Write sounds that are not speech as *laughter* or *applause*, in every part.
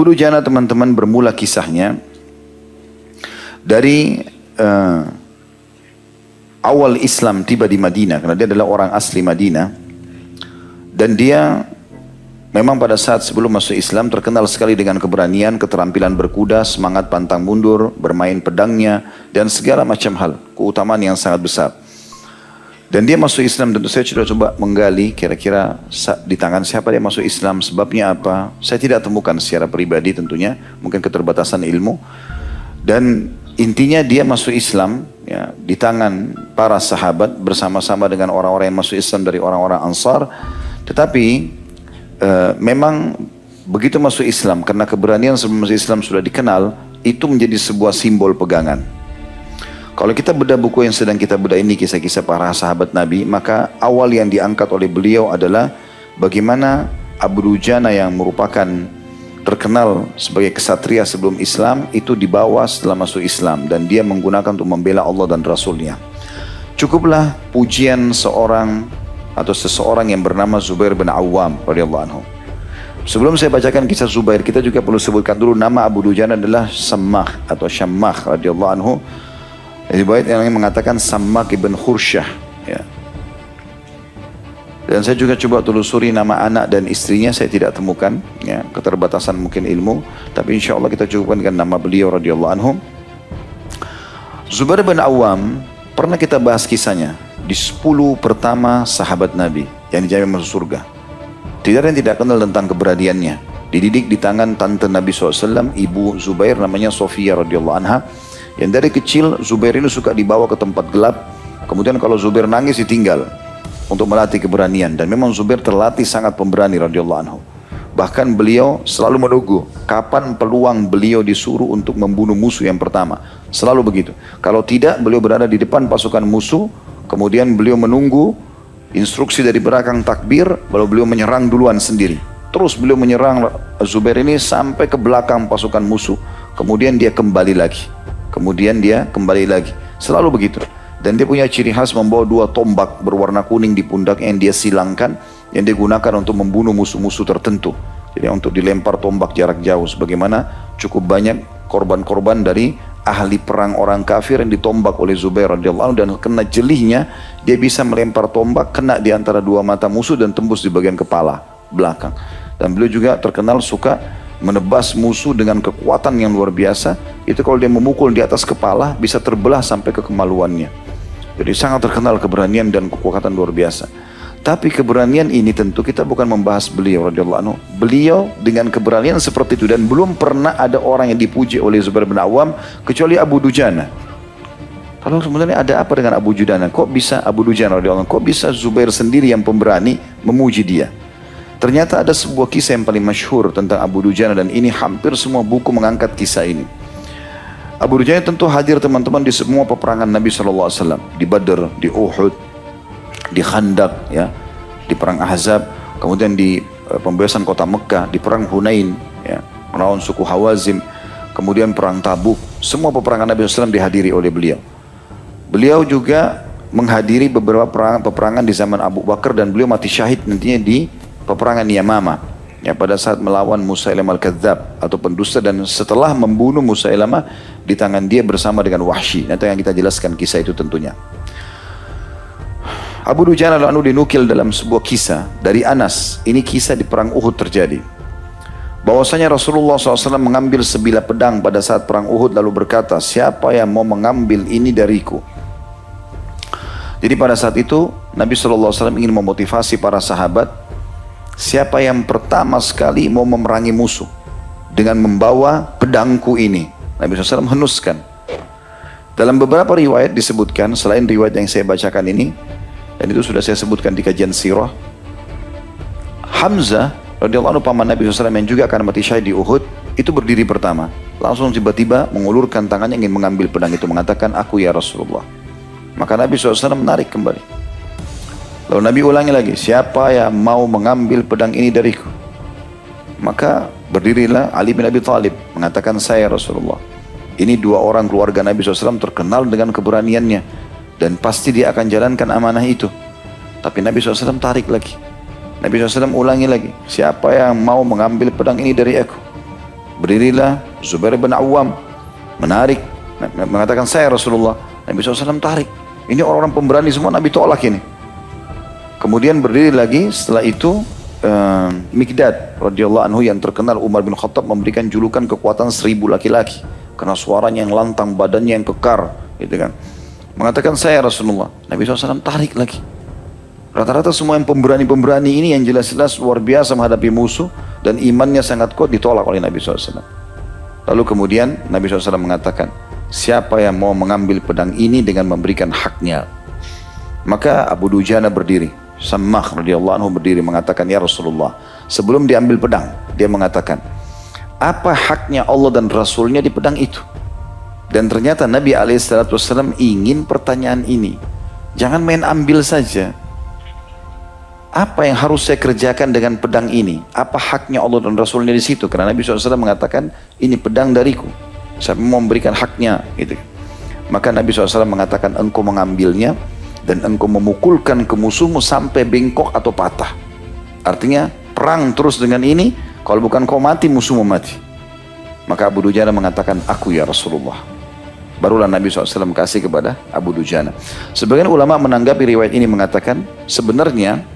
Abu Dujana teman-teman bermula kisahnya dari uh, awal Islam tiba di Madinah karena dia adalah orang asli Madinah dan dia memang pada saat sebelum masuk Islam terkenal sekali dengan keberanian, keterampilan berkuda, semangat pantang mundur, bermain pedangnya dan segala macam hal, keutamaan yang sangat besar. Dan dia masuk Islam tentu saya sudah coba menggali kira-kira di tangan siapa dia masuk Islam, sebabnya apa. Saya tidak temukan secara pribadi tentunya, mungkin keterbatasan ilmu. Dan intinya dia masuk Islam ya, di tangan para sahabat bersama-sama dengan orang-orang yang masuk Islam dari orang-orang Ansar. Tetapi e, memang begitu masuk Islam karena keberanian sebelum masuk Islam sudah dikenal, itu menjadi sebuah simbol pegangan. Kalau kita bedah buku yang sedang kita bedah ini kisah-kisah para sahabat Nabi, maka awal yang diangkat oleh beliau adalah bagaimana Abu Dujana yang merupakan terkenal sebagai kesatria sebelum Islam itu dibawa setelah masuk Islam dan dia menggunakan untuk membela Allah dan Rasulnya. Cukuplah pujian seorang atau seseorang yang bernama Zubair bin Awam radhiyallahu anhu. Sebelum saya bacakan kisah Zubair, kita juga perlu sebutkan dulu nama Abu Dujana adalah Sammah atau Syammah radhiyallahu anhu Riwayat yang mengatakan Sammak ibn Khursyah. Ya. Dan saya juga coba telusuri nama anak dan istrinya saya tidak temukan. Ya, keterbatasan mungkin ilmu. Tapi insya Allah kita cukupkan dengan nama beliau radhiyallahu anhu. Zubair bin Awam pernah kita bahas kisahnya di 10 pertama sahabat Nabi yang dijamin masuk surga. Tidak ada yang tidak kenal tentang keberadiannya. Dididik di tangan tante Nabi SAW, ibu Zubair namanya Sofia radhiyallahu anha yang dari kecil Zubair ini suka dibawa ke tempat gelap. Kemudian kalau Zubair nangis ditinggal untuk melatih keberanian. Dan memang Zubair terlatih sangat pemberani radhiyallahu anhu. Bahkan beliau selalu menunggu kapan peluang beliau disuruh untuk membunuh musuh yang pertama. Selalu begitu. Kalau tidak beliau berada di depan pasukan musuh. Kemudian beliau menunggu instruksi dari belakang takbir. Lalu beliau menyerang duluan sendiri. Terus beliau menyerang Zubair ini sampai ke belakang pasukan musuh. Kemudian dia kembali lagi. Kemudian dia kembali lagi. Selalu begitu. Dan dia punya ciri khas membawa dua tombak berwarna kuning di pundak yang dia silangkan. Yang digunakan untuk membunuh musuh-musuh tertentu. Jadi untuk dilempar tombak jarak jauh. Sebagaimana cukup banyak korban-korban dari ahli perang orang kafir yang ditombak oleh Zubair radhiyallahu dan kena jelihnya dia bisa melempar tombak kena di antara dua mata musuh dan tembus di bagian kepala belakang. Dan beliau juga terkenal suka menebas musuh dengan kekuatan yang luar biasa, itu kalau dia memukul di atas kepala bisa terbelah sampai ke kemaluannya. Jadi sangat terkenal keberanian dan kekuatan luar biasa. Tapi keberanian ini tentu kita bukan membahas beliau radhiyallahu anhu. Beliau dengan keberanian seperti itu dan belum pernah ada orang yang dipuji oleh Zubair bin Awam kecuali Abu Dujana. Kalau sebenarnya ada apa dengan Abu Dujana? Kok bisa Abu Dujana radhiyallahu anhu? Kok bisa Zubair sendiri yang pemberani memuji dia? Ternyata ada sebuah kisah yang paling masyhur tentang Abu Dujana dan ini hampir semua buku mengangkat kisah ini. Abu Dujana tentu hadir teman-teman di semua peperangan Nabi SAW. Di Badr, di Uhud, di Khandak, ya, di perang Ahzab, kemudian di uh, pembebasan kota Mekah, di perang Hunain, ya, melawan suku Hawazim, kemudian perang Tabuk. Semua peperangan Nabi SAW dihadiri oleh beliau. Beliau juga menghadiri beberapa peperangan, peperangan di zaman Abu Bakar dan beliau mati syahid nantinya di peperangan Yamama ya pada saat melawan Musailamah al-Kadzab atau pendusta dan setelah membunuh Musailamah di tangan dia bersama dengan Wahsy. Nanti yang kita jelaskan kisah itu tentunya. Abu Dujana lalu dinukil dalam sebuah kisah dari Anas. Ini kisah di perang Uhud terjadi. Bahwasanya Rasulullah SAW mengambil sebilah pedang pada saat perang Uhud lalu berkata, siapa yang mau mengambil ini dariku? Jadi pada saat itu Nabi SAW ingin memotivasi para sahabat Siapa yang pertama sekali mau memerangi musuh dengan membawa pedangku ini. Nabi SAW menuskan. Dalam beberapa riwayat disebutkan, selain riwayat yang saya bacakan ini, dan itu sudah saya sebutkan di kajian sirah, Hamzah radhiyallahu anhu paman Nabi SAW yang juga akan mati syahid di Uhud, itu berdiri pertama. Langsung tiba-tiba mengulurkan tangannya ingin mengambil pedang itu, mengatakan, aku ya Rasulullah. Maka Nabi SAW menarik kembali. Lalu Nabi ulangi lagi, siapa yang mau mengambil pedang ini dariku? Maka berdirilah Ali bin Abi Thalib mengatakan saya Rasulullah. Ini dua orang keluarga Nabi SAW terkenal dengan keberaniannya dan pasti dia akan jalankan amanah itu. Tapi Nabi SAW tarik lagi. Nabi SAW ulangi lagi, siapa yang mau mengambil pedang ini dari aku? Berdirilah Zubair bin Awam menarik mengatakan saya Rasulullah. Nabi SAW tarik. Ini orang-orang pemberani semua Nabi tolak ini. Kemudian berdiri lagi setelah itu uh, Mikdad radhiyallahu anhu yang terkenal Umar bin Khattab memberikan julukan kekuatan seribu laki-laki karena suaranya yang lantang, badannya yang kekar, gitu kan. Mengatakan saya Rasulullah. Nabi SAW tarik lagi. Rata-rata semua yang pemberani-pemberani ini yang jelas-jelas luar biasa menghadapi musuh dan imannya sangat kuat ditolak oleh Nabi SAW. Lalu kemudian Nabi SAW mengatakan, siapa yang mau mengambil pedang ini dengan memberikan haknya? Maka Abu Dujana berdiri. Sammah radhiyallahu anhu berdiri mengatakan, Ya Rasulullah, sebelum diambil pedang, dia mengatakan, apa haknya Allah dan Rasulnya di pedang itu? Dan ternyata Nabi SAW ingin pertanyaan ini. Jangan main ambil saja. Apa yang harus saya kerjakan dengan pedang ini? Apa haknya Allah dan Rasulnya di situ? Karena Nabi SAW mengatakan, ini pedang dariku. Saya mau memberikan haknya. Gitu. Maka Nabi SAW mengatakan, engkau mengambilnya, dan engkau memukulkan ke musuhmu sampai bengkok atau patah. Artinya perang terus dengan ini, kalau bukan kau mati, musuhmu mati. Maka Abu Dujana mengatakan, aku ya Rasulullah. Barulah Nabi SAW kasih kepada Abu Dujana. Sebagian ulama menanggapi riwayat ini mengatakan, sebenarnya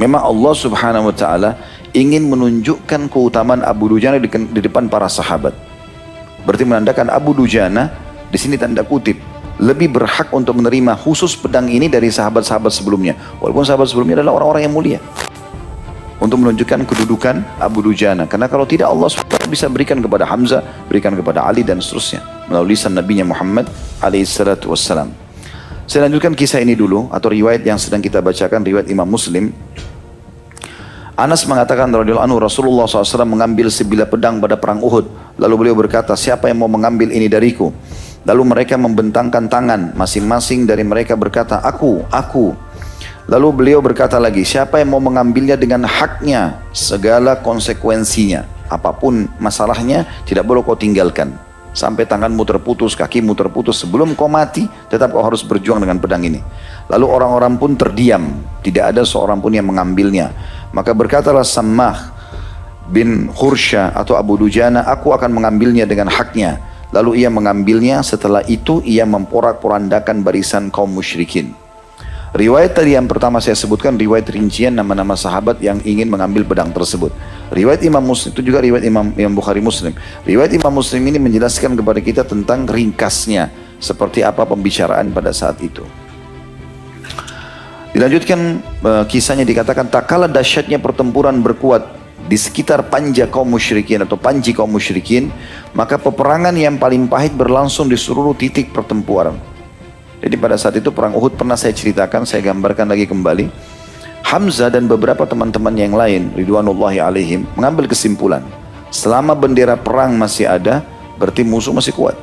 memang Allah Subhanahu Wa Taala ingin menunjukkan keutamaan Abu Dujana di, di depan para sahabat. Berarti menandakan Abu Dujana di sini tanda kutip lebih berhak untuk menerima khusus pedang ini dari sahabat-sahabat sebelumnya. Walaupun sahabat sebelumnya adalah orang-orang yang mulia. Untuk menunjukkan kedudukan Abu Dujana. Karena kalau tidak Allah SWT bisa berikan kepada Hamzah, berikan kepada Ali dan seterusnya. Melalui lisan Nabi Muhammad alaihissalatu wassalam. Saya lanjutkan kisah ini dulu atau riwayat yang sedang kita bacakan riwayat Imam Muslim. Anas mengatakan radhiyallahu anhu Rasulullah SAW mengambil sebilah pedang pada perang Uhud. Lalu beliau berkata, siapa yang mau mengambil ini dariku? Lalu mereka membentangkan tangan, masing-masing dari mereka berkata, aku, aku. Lalu beliau berkata lagi, siapa yang mau mengambilnya dengan haknya, segala konsekuensinya. Apa pun masalahnya, tidak boleh kau tinggalkan. Sampai tanganmu terputus, kakimu terputus, sebelum kau mati, tetap kau harus berjuang dengan pedang ini. Lalu orang-orang pun terdiam, tidak ada seorang pun yang mengambilnya. Maka berkatalah Sammah bin Khursya atau Abu Dujana, aku akan mengambilnya dengan haknya. Lalu ia mengambilnya, setelah itu ia memporak-porandakan barisan kaum musyrikin. Riwayat tadi yang pertama saya sebutkan riwayat rincian nama-nama sahabat yang ingin mengambil pedang tersebut. Riwayat Imam Muslim itu juga riwayat Imam, Imam Bukhari Muslim. Riwayat Imam Muslim ini menjelaskan kepada kita tentang ringkasnya seperti apa pembicaraan pada saat itu. Dilanjutkan uh, kisahnya dikatakan tak kalah dahsyatnya pertempuran berkuat di sekitar panja kaum musyrikin atau panji kaum musyrikin, maka peperangan yang paling pahit berlangsung di seluruh titik pertempuran. Jadi pada saat itu perang Uhud pernah saya ceritakan, saya gambarkan lagi kembali. Hamzah dan beberapa teman-teman yang lain, Ridwanullahi alaihim, mengambil kesimpulan. Selama bendera perang masih ada, berarti musuh masih kuat.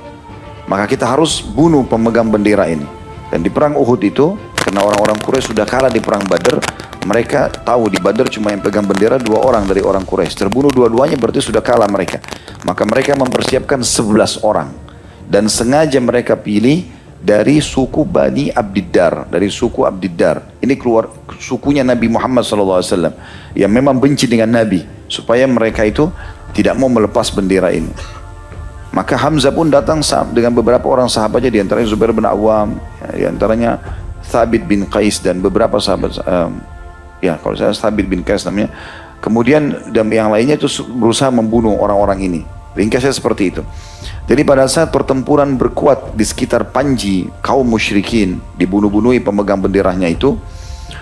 Maka kita harus bunuh pemegang bendera ini. Dan di perang Uhud itu, karena orang-orang Quraisy sudah kalah di perang Badar, mereka tahu di Badar cuma yang pegang bendera dua orang dari orang Quraisy. Terbunuh dua-duanya berarti sudah kalah mereka. Maka mereka mempersiapkan sebelas orang. Dan sengaja mereka pilih dari suku Bani Abdiddar. Dari suku Abdiddar. Ini keluar sukunya Nabi Muhammad SAW. Yang memang benci dengan Nabi. Supaya mereka itu tidak mau melepas bendera ini. Maka Hamzah pun datang dengan beberapa orang sahabatnya. Di antaranya Zubair bin Awam. Di antaranya Thabit bin Qais dan beberapa sahabat um, ya kalau saya Sabit bin Qais namanya kemudian dan yang lainnya itu berusaha membunuh orang-orang ini ringkasnya seperti itu jadi pada saat pertempuran berkuat di sekitar Panji kaum musyrikin dibunuh-bunuhi pemegang benderanya itu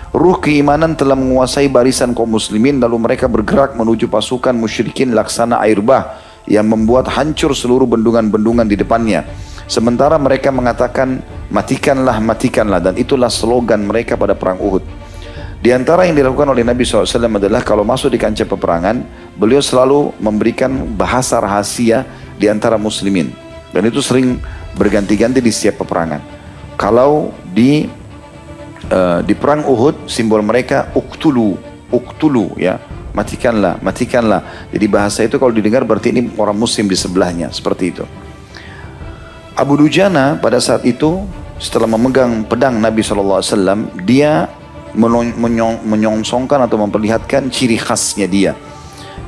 Ruh keimanan telah menguasai barisan kaum muslimin lalu mereka bergerak menuju pasukan musyrikin laksana air bah yang membuat hancur seluruh bendungan-bendungan di depannya. Sementara mereka mengatakan matikanlah, matikanlah dan itulah slogan mereka pada perang Uhud. Di antara yang dilakukan oleh Nabi SAW adalah kalau masuk di kancah peperangan, beliau selalu memberikan bahasa rahasia di antara muslimin. Dan itu sering berganti-ganti di setiap peperangan. Kalau di uh, di perang Uhud, simbol mereka uktulu, uktulu ya, matikanlah, matikanlah. Jadi bahasa itu kalau didengar berarti ini orang muslim di sebelahnya, seperti itu. Abu Dujana pada saat itu setelah memegang pedang Nabi SAW, dia menyongsongkan atau memperlihatkan ciri khasnya dia.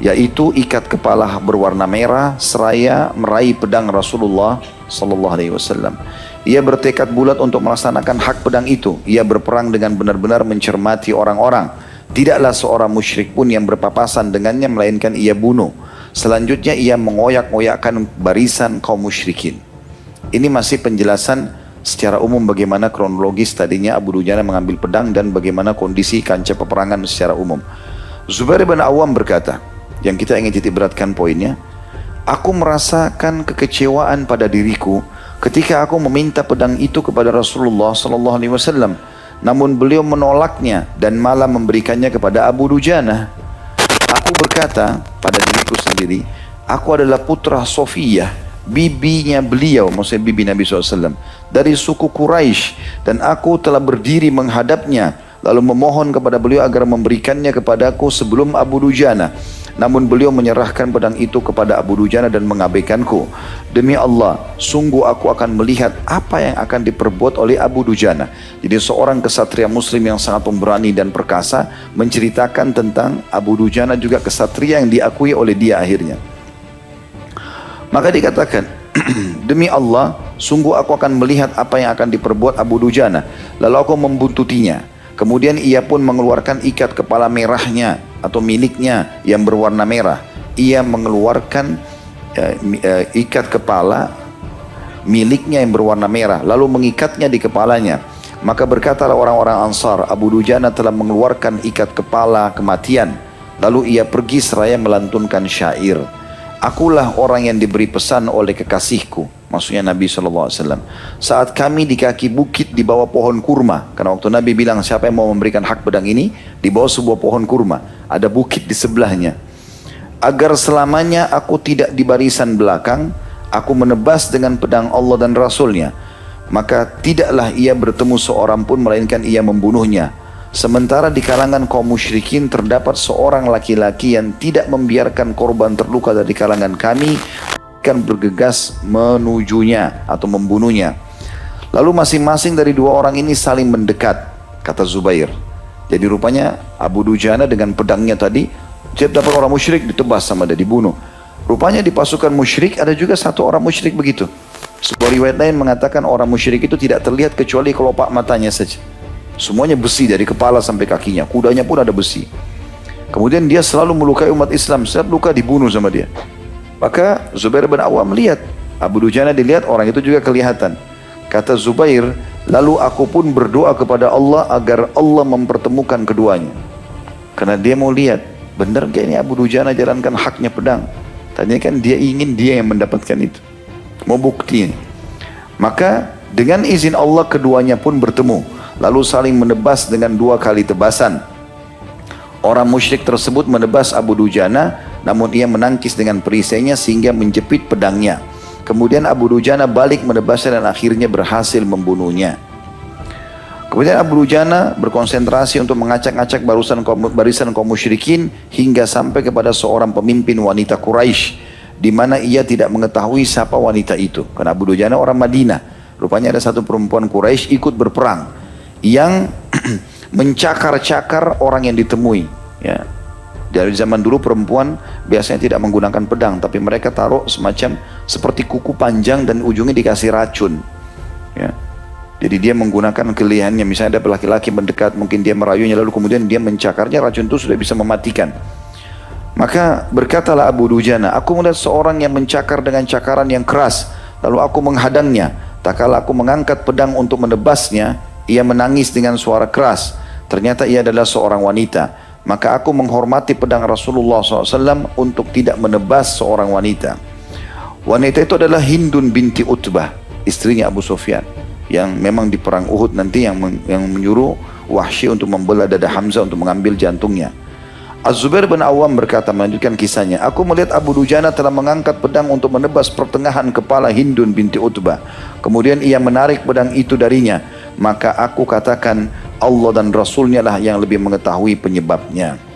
yaitu ikat kepala berwarna merah seraya meraih pedang Rasulullah sallallahu alaihi wasallam. Ia bertekad bulat untuk melaksanakan hak pedang itu. Ia berperang dengan benar-benar mencermati orang-orang. Tidaklah seorang musyrik pun yang berpapasan dengannya melainkan ia bunuh. Selanjutnya ia mengoyak-oyakkan barisan kaum musyrikin. Ini masih penjelasan secara umum bagaimana kronologis tadinya Abu Dujana mengambil pedang dan bagaimana kondisi kancah peperangan secara umum. Zubair bin Awam berkata, yang kita ingin titik beratkan poinnya, aku merasakan kekecewaan pada diriku ketika aku meminta pedang itu kepada Rasulullah sallallahu alaihi wasallam. Namun beliau menolaknya dan malah memberikannya kepada Abu Dujana. Aku berkata pada diriku sendiri aku adalah putra Sofiyah bibinya beliau maksudnya bibi Nabi SAW dari suku Quraisy dan aku telah berdiri menghadapnya lalu memohon kepada beliau agar memberikannya kepadaku sebelum Abu Dujana namun beliau menyerahkan pedang itu kepada Abu Dujana dan mengabaikanku. Demi Allah, sungguh aku akan melihat apa yang akan diperbuat oleh Abu Dujana. Jadi seorang kesatria muslim yang sangat pemberani dan perkasa menceritakan tentang Abu Dujana juga kesatria yang diakui oleh dia akhirnya. Maka dikatakan, *clears throat* demi Allah, sungguh aku akan melihat apa yang akan diperbuat Abu Dujana. Lalu aku membuntutinya. Kemudian ia pun mengeluarkan ikat kepala merahnya atau miliknya yang berwarna merah. Ia mengeluarkan uh, uh, ikat kepala miliknya yang berwarna merah lalu mengikatnya di kepalanya. Maka berkatalah orang-orang Ansar, Abu Dujana telah mengeluarkan ikat kepala kematian. Lalu ia pergi seraya melantunkan syair. Akulah orang yang diberi pesan oleh kekasihku. Maksudnya Nabi SAW. Saat kami di kaki bukit di bawah pohon kurma. Karena waktu Nabi bilang siapa yang mau memberikan hak pedang ini. Di bawah sebuah pohon kurma ada bukit di sebelahnya. Agar selamanya aku tidak di barisan belakang, aku menebas dengan pedang Allah dan Rasulnya. Maka tidaklah ia bertemu seorang pun melainkan ia membunuhnya. Sementara di kalangan kaum musyrikin terdapat seorang laki-laki yang tidak membiarkan korban terluka dari kalangan kami akan bergegas menujunya atau membunuhnya. Lalu masing-masing dari dua orang ini saling mendekat, kata Zubair. Jadi rupanya Abu Dujana dengan pedangnya tadi, setiap dapat orang musyrik ditebas sama dia, dibunuh. Rupanya di pasukan musyrik ada juga satu orang musyrik begitu. Sebuah riwayat lain mengatakan orang musyrik itu tidak terlihat kecuali kelopak matanya saja. Semuanya besi dari kepala sampai kakinya. Kudanya pun ada besi. Kemudian dia selalu melukai umat Islam. Setiap luka dibunuh sama dia. Maka Zubair bin Awam melihat. Abu Dujana dilihat orang itu juga kelihatan. Kata Zubair, Lalu aku pun berdoa kepada Allah agar Allah mempertemukan keduanya. Karena dia mau lihat, benar gak ini Abu Dujana jalankan haknya pedang? Tanya kan dia ingin dia yang mendapatkan itu. Mau bukti. Maka dengan izin Allah keduanya pun bertemu. Lalu saling menebas dengan dua kali tebasan. Orang musyrik tersebut menebas Abu Dujana, namun ia menangkis dengan perisainya sehingga menjepit pedangnya. Kemudian Abu Dujana balik menebasnya dan akhirnya berhasil membunuhnya. Kemudian Abu Dujana berkonsentrasi untuk mengacak-acak barisan kaum, barisan kaum musyrikin hingga sampai kepada seorang pemimpin wanita Quraisy di mana ia tidak mengetahui siapa wanita itu. Karena Abu Dujana orang Madinah. Rupanya ada satu perempuan Quraisy ikut berperang yang *clears throat* mencakar-cakar orang yang ditemui. Ya, dari zaman dulu perempuan biasanya tidak menggunakan pedang, tapi mereka taruh semacam seperti kuku panjang dan ujungnya dikasih racun. Ya. Jadi dia menggunakan kelihayannya, misalnya ada laki-laki mendekat, mungkin dia merayunya, lalu kemudian dia mencakarnya, racun itu sudah bisa mematikan. Maka berkatalah Abu Dujana, aku melihat seorang yang mencakar dengan cakaran yang keras, lalu aku menghadangnya. Tak kala aku mengangkat pedang untuk menebasnya, ia menangis dengan suara keras. Ternyata ia adalah seorang wanita. Maka aku menghormati pedang Rasulullah SAW untuk tidak menebas seorang wanita. Wanita itu adalah Hindun binti Utbah, istrinya Abu Sufyan. Yang memang di perang Uhud nanti yang, men yang menyuruh Wahsy untuk membelah dada Hamzah untuk mengambil jantungnya. Az-Zubair bin Awam berkata melanjutkan kisahnya, Aku melihat Abu Dujana telah mengangkat pedang untuk menebas pertengahan kepala Hindun binti Utbah. Kemudian ia menarik pedang itu darinya. Maka aku katakan, Allah dan Rasulnya lah yang lebih mengetahui penyebabnya.